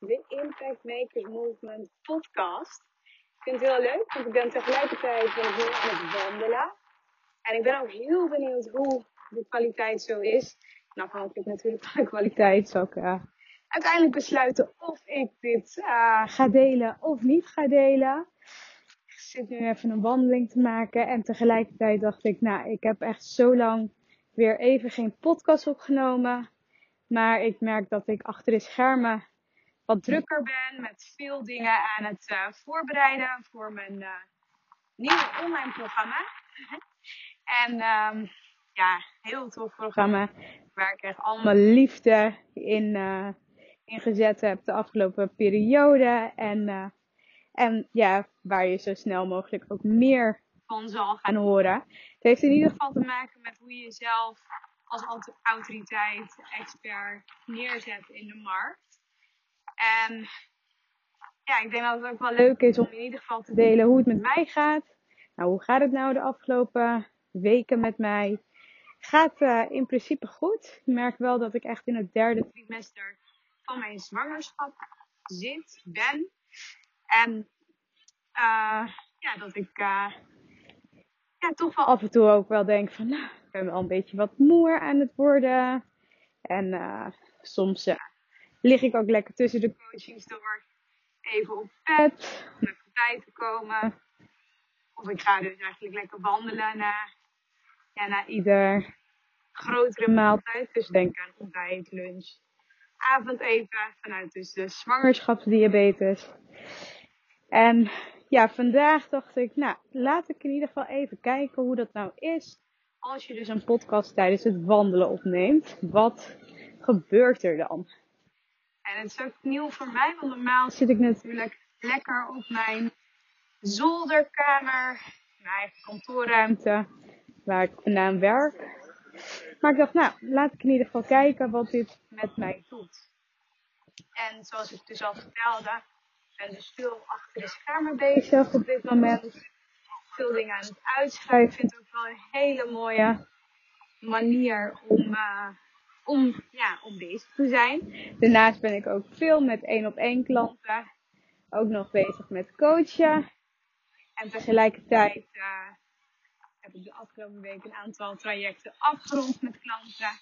de Impact Makers Movement podcast. Ik vind het heel leuk, want ik ben tegelijkertijd ben het wandelen. En ik ben ook heel benieuwd hoe de kwaliteit zo is. En afhankelijk natuurlijk van de kwaliteit zal ik uh, uiteindelijk besluiten of ik dit uh, ga delen of niet ga delen. Ik zit nu even een wandeling te maken en tegelijkertijd dacht ik, nou, ik heb echt zo lang weer even geen podcast opgenomen. Maar ik merk dat ik achter de schermen wat drukker ben met veel dingen aan het uh, voorbereiden voor mijn uh, nieuwe online programma. en um, ja, heel tof programma waar ik echt allemaal liefde in, uh, gezet heb de afgelopen periode. En, en ja, waar je zo snel mogelijk ook meer van zal gaan horen. Het heeft in ieder geval te maken met hoe je jezelf als autoriteit, expert neerzet in de markt. En ja, ik denk dat het ook wel leuk is om in ieder geval te delen hoe het met mij gaat. Nou, hoe gaat het nou de afgelopen weken met mij? Gaat uh, in principe goed. Ik merk wel dat ik echt in het derde trimester van mijn zwangerschap zit, ben. En uh, ja, dat ik uh, ja, toch wel af en toe ook wel denk van, nou, ik ben wel een beetje wat moer aan het worden. En soms lig ik ook lekker tussen de coachings door even op bed om even bij te komen. Of ik ga dus eigenlijk lekker wandelen na, ja, na ieder grotere maaltijd. Dus denk aan ontbijt, lunch, avondeten vanuit dus de zwangerschapsdiabetes. En ja, vandaag dacht ik, nou, laat ik in ieder geval even kijken hoe dat nou is. Als je dus een podcast tijdens het wandelen opneemt, wat gebeurt er dan? En het is ook nieuw voor mij, want normaal zit ik natuurlijk lekker op mijn zolderkamer, mijn eigen kantoorruimte, waar ik vandaan werk. Maar ik dacht, nou, laat ik in ieder geval kijken wat dit met mij doet. En zoals ik dus al vertelde, ben dus veel achter de schermen bezig op dit moment. Veel dingen aan het uitschuiven. Ik vind het ook wel een hele mooie manier om, uh, om, ja, om bezig te zijn. Daarnaast ben ik ook veel met één op één klanten. Ook nog bezig met coachen. En tegelijkertijd uh, heb ik de afgelopen week een aantal trajecten afgerond met klanten.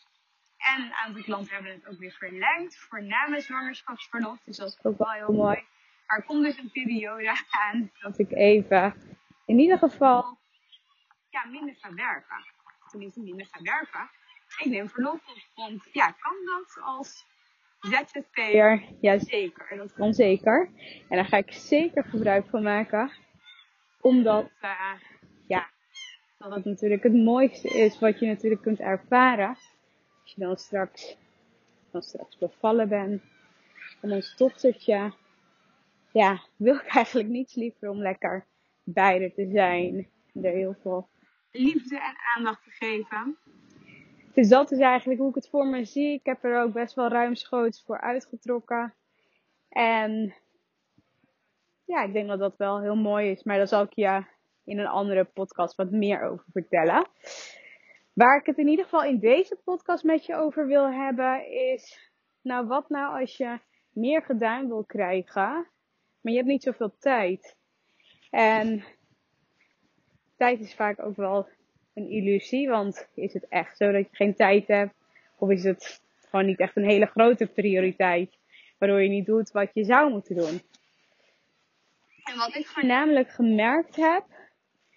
En een aantal klanten hebben het ook weer verlengd voor na mijn zwangerschapsverlof. Dus dat is ook wel heel mooi. Maar er komt dus een periode aan dat ik even in ieder geval ja, minder ga werken. Tenminste, minder ga werken. Ik neem verlof op, want ja, kan dat als ZZP'er? Jazeker, dat kan zeker. En daar ga ik zeker gebruik van maken. Omdat, uh, ja, dat het natuurlijk het mooiste is wat je natuurlijk kunt ervaren. Als je dan straks, dan straks bevallen bent. En ons dochtertje ja, wil ik eigenlijk niets liever om lekker bij te zijn. En er heel veel liefde en aandacht te geven. Dus dat is eigenlijk hoe ik het voor me zie. Ik heb er ook best wel ruimschoots voor uitgetrokken. En ja, ik denk dat dat wel heel mooi is. Maar daar zal ik je in een andere podcast wat meer over vertellen. Waar ik het in ieder geval in deze podcast met je over wil hebben is, nou wat nou als je meer gedaan wil krijgen, maar je hebt niet zoveel tijd. En tijd is vaak ook wel een illusie, want is het echt zo dat je geen tijd hebt? Of is het gewoon niet echt een hele grote prioriteit, waardoor je niet doet wat je zou moeten doen? En wat ik voornamelijk gemerkt heb,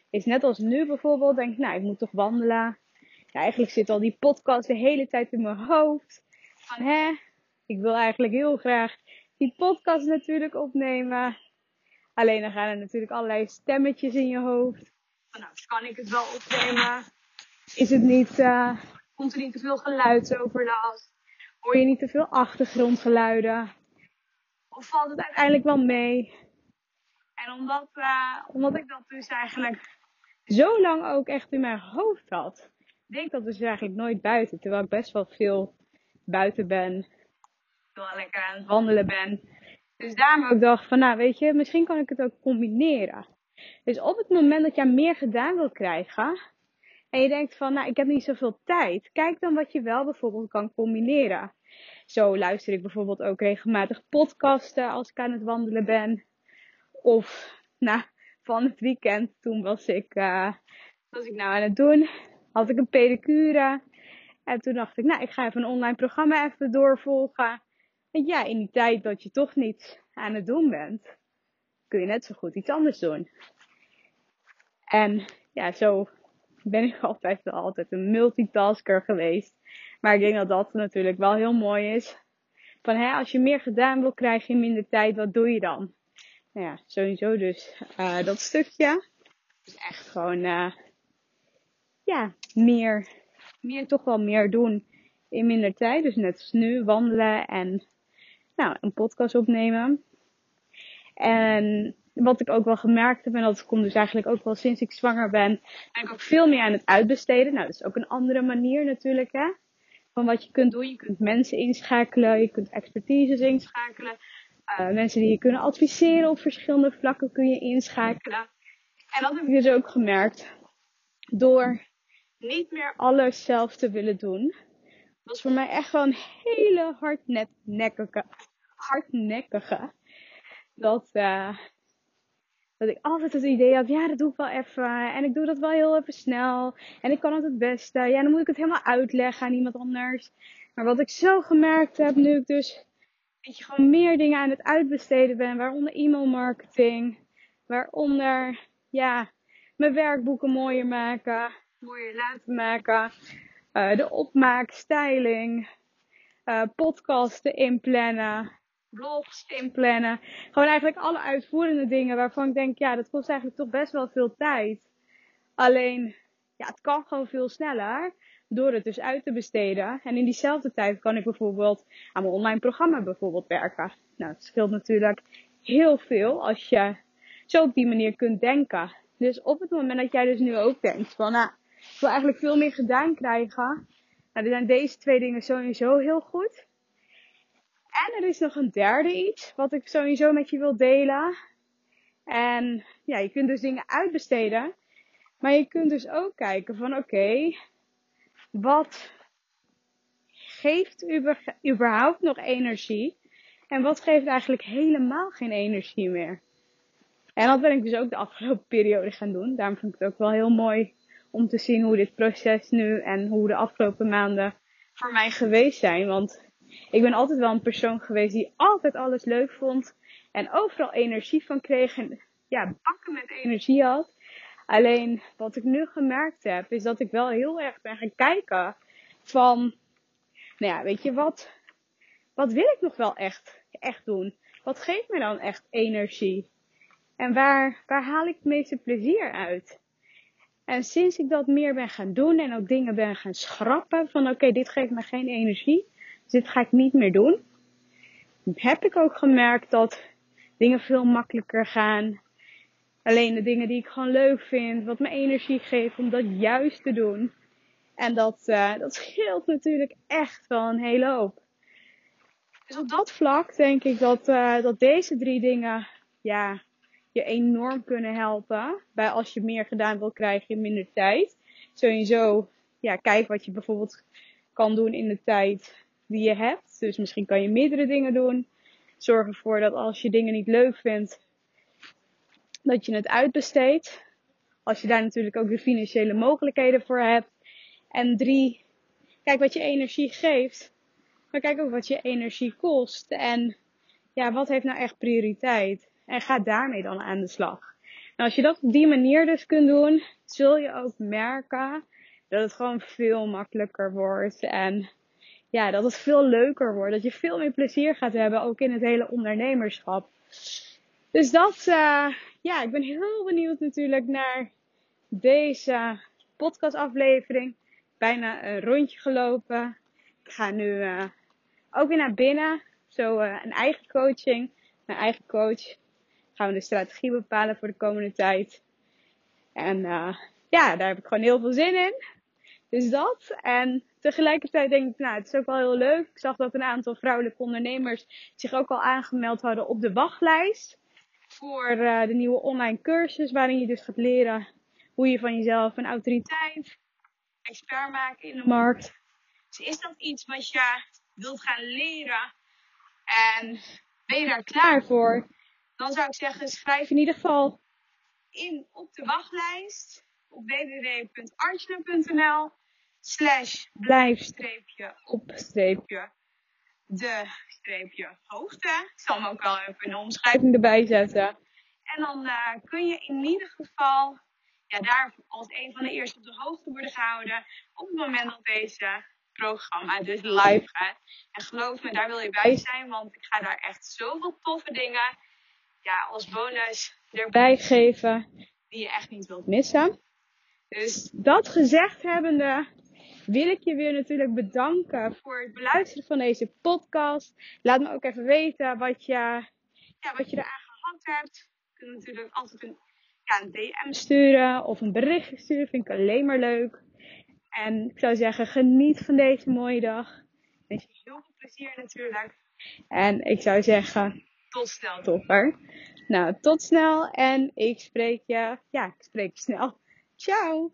is net als nu bijvoorbeeld, denk ik, nou, ik moet toch wandelen. Ja, eigenlijk zit al die podcast de hele tijd in mijn hoofd. Van, hè, ik wil eigenlijk heel graag die podcast natuurlijk opnemen. Alleen dan gaan er natuurlijk allerlei stemmetjes in je hoofd. Nou, kan ik het wel opnemen? Is het niet, uh, komt er niet te veel geluidsoverlast? Hoor je niet te veel achtergrondgeluiden? Of valt het uiteindelijk wel mee? En omdat, uh, omdat ik dat dus eigenlijk zo lang ook echt in mijn hoofd had. Denk dat dus eigenlijk nooit buiten. Terwijl ik best wel veel buiten ben. Terwijl ik aan het wandelen ben. Dus daarom ook dacht van, nou weet je, misschien kan ik het ook combineren. Dus op het moment dat jij meer gedaan wil krijgen. En je denkt van, nou ik heb niet zoveel tijd. Kijk dan wat je wel bijvoorbeeld kan combineren. Zo luister ik bijvoorbeeld ook regelmatig podcasten als ik aan het wandelen ben. Of, nou, van het weekend. Toen was ik, uh, was ik nou aan het doen. Had ik een pedicure. En toen dacht ik, nou, ik ga even een online programma even doorvolgen. En ja, in die tijd dat je toch niet aan het doen bent, kun je net zo goed iets anders doen. En ja, zo ben ik altijd wel altijd een multitasker geweest. Maar ik denk dat dat natuurlijk wel heel mooi is. Van hè, als je meer gedaan wil krijgen in minder tijd, wat doe je dan? nou ja, sowieso dus uh, dat stukje. Dus echt gewoon, uh, ja, meer, meer, toch wel meer doen in minder tijd. Dus net nu, wandelen en, nou, een podcast opnemen. En wat ik ook wel gemerkt heb, en dat komt dus eigenlijk ook wel sinds ik zwanger ben, ben ik ook veel meer aan het uitbesteden. Nou, dat is ook een andere manier natuurlijk, hè. Van wat je kunt doen. Je kunt mensen inschakelen, je kunt expertises inschakelen. Uh, mensen die je kunnen adviseren op verschillende vlakken kun je inschakelen. En dat heb ik dus ook gemerkt. Door niet meer alles zelf te willen doen. was voor mij echt wel een hele hardnekkige, hardnekkige. Dat, uh, dat ik altijd het idee had, ja, dat doe ik wel even. En ik doe dat wel heel even snel. En ik kan het het beste. Ja, dan moet ik het helemaal uitleggen aan iemand anders. Maar wat ik zo gemerkt heb, nu ik dus dat je gewoon meer dingen aan het uitbesteden ben, waaronder e-mailmarketing, waaronder ja, mijn werkboeken mooier maken, mooier laten maken, uh, de opmaak, styling, uh, podcasten inplannen, blogs inplannen. Gewoon eigenlijk alle uitvoerende dingen waarvan ik denk, ja, dat kost eigenlijk toch best wel veel tijd. Alleen, ja, het kan gewoon veel sneller door het dus uit te besteden. En in diezelfde tijd kan ik bijvoorbeeld aan mijn online programma bijvoorbeeld werken. Nou, het scheelt natuurlijk heel veel als je zo op die manier kunt denken. Dus op het moment dat jij dus nu ook denkt van, nou, ik wil eigenlijk veel meer gedaan krijgen. Nou, dan zijn deze twee dingen sowieso heel goed. En er is nog een derde iets wat ik sowieso met je wil delen. En ja, je kunt dus dingen uitbesteden. Maar je kunt dus ook kijken van oké, wat geeft überhaupt nog energie en wat geeft eigenlijk helemaal geen energie meer. En dat ben ik dus ook de afgelopen periode gaan doen. Daarom vind ik het ook wel heel mooi om te zien hoe dit proces nu en hoe de afgelopen maanden voor mij geweest zijn. Want ik ben altijd wel een persoon geweest die altijd alles leuk vond en overal energie van kreeg en ja, bakken met energie had. Alleen wat ik nu gemerkt heb, is dat ik wel heel erg ben gaan kijken van, nou ja, weet je wat, wat wil ik nog wel echt, echt doen? Wat geeft me dan echt energie? En waar, waar haal ik het meeste plezier uit? En sinds ik dat meer ben gaan doen en ook dingen ben gaan schrappen van oké, dit geeft me geen energie, dit ga ik niet meer doen, heb ik ook gemerkt dat dingen veel makkelijker gaan. Alleen de dingen die ik gewoon leuk vind, wat me energie geeft om dat juist te doen. En dat, uh, dat scheelt natuurlijk echt wel een hele hoop. Dus op dat vlak denk ik dat, uh, dat deze drie dingen, ja, je enorm kunnen helpen. Bij als je meer gedaan wil krijgen in minder tijd. Sowieso, ja, kijk wat je bijvoorbeeld kan doen in de tijd die je hebt. Dus misschien kan je meerdere dingen doen. Zorg ervoor dat als je dingen niet leuk vindt, dat je het uitbesteedt. Als je daar natuurlijk ook de financiële mogelijkheden voor hebt. En drie, kijk wat je energie geeft. Maar kijk ook wat je energie kost. En ja, wat heeft nou echt prioriteit? En ga daarmee dan aan de slag. En als je dat op die manier dus kunt doen, zul je ook merken dat het gewoon veel makkelijker wordt. En ja, dat het veel leuker wordt. Dat je veel meer plezier gaat hebben, ook in het hele ondernemerschap. Dus dat, uh, ja, ik ben heel benieuwd natuurlijk naar deze podcastaflevering. Bijna een rondje gelopen. Ik ga nu uh, ook weer naar binnen. Zo uh, een eigen coaching. Mijn eigen coach. Gaan we de strategie bepalen voor de komende tijd. En ja, daar heb ik gewoon heel veel zin in. Dus dat. En tegelijkertijd denk ik, nou, het is ook wel heel leuk. Ik zag dat een aantal vrouwelijke ondernemers zich ook al aangemeld hadden op de wachtlijst. Voor uh, de nieuwe online cursus, waarin je dus gaat leren hoe je van jezelf een autoriteit, expert maakt in de markt. Dus is dat iets wat je wilt gaan leren en ben je daar klaar voor? Dan zou ik zeggen, schrijf in ieder geval in op de wachtlijst op www.archna.nl slash blijf streepje op streepje de streepje hoogte. Ik zal hem ook wel even de omschrijving erbij zetten. En dan uh, kun je in ieder geval ja, daar als een van de eerste op de hoogte worden gehouden op het moment dat deze programma dus live gaat. En geloof me, daar wil je bij zijn, want ik ga daar echt zoveel toffe dingen ja, als bonus erbij geven die je echt niet wilt missen. Dus dat gezegd hebbende, wil ik je weer natuurlijk bedanken voor het beluisteren van deze podcast. Laat me ook even weten wat je, ja, wat je eraan gehad hebt. Je kunt natuurlijk altijd een, ja, een DM sturen of een berichtje sturen. Vind ik alleen maar leuk. En ik zou zeggen, geniet van deze mooie dag. Wens je heel veel plezier natuurlijk. En ik zou zeggen, tot snel topper. Nou, tot snel en ik spreek je, ja, ik spreek je snel. Ciao!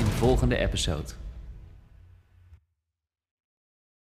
volgende episode.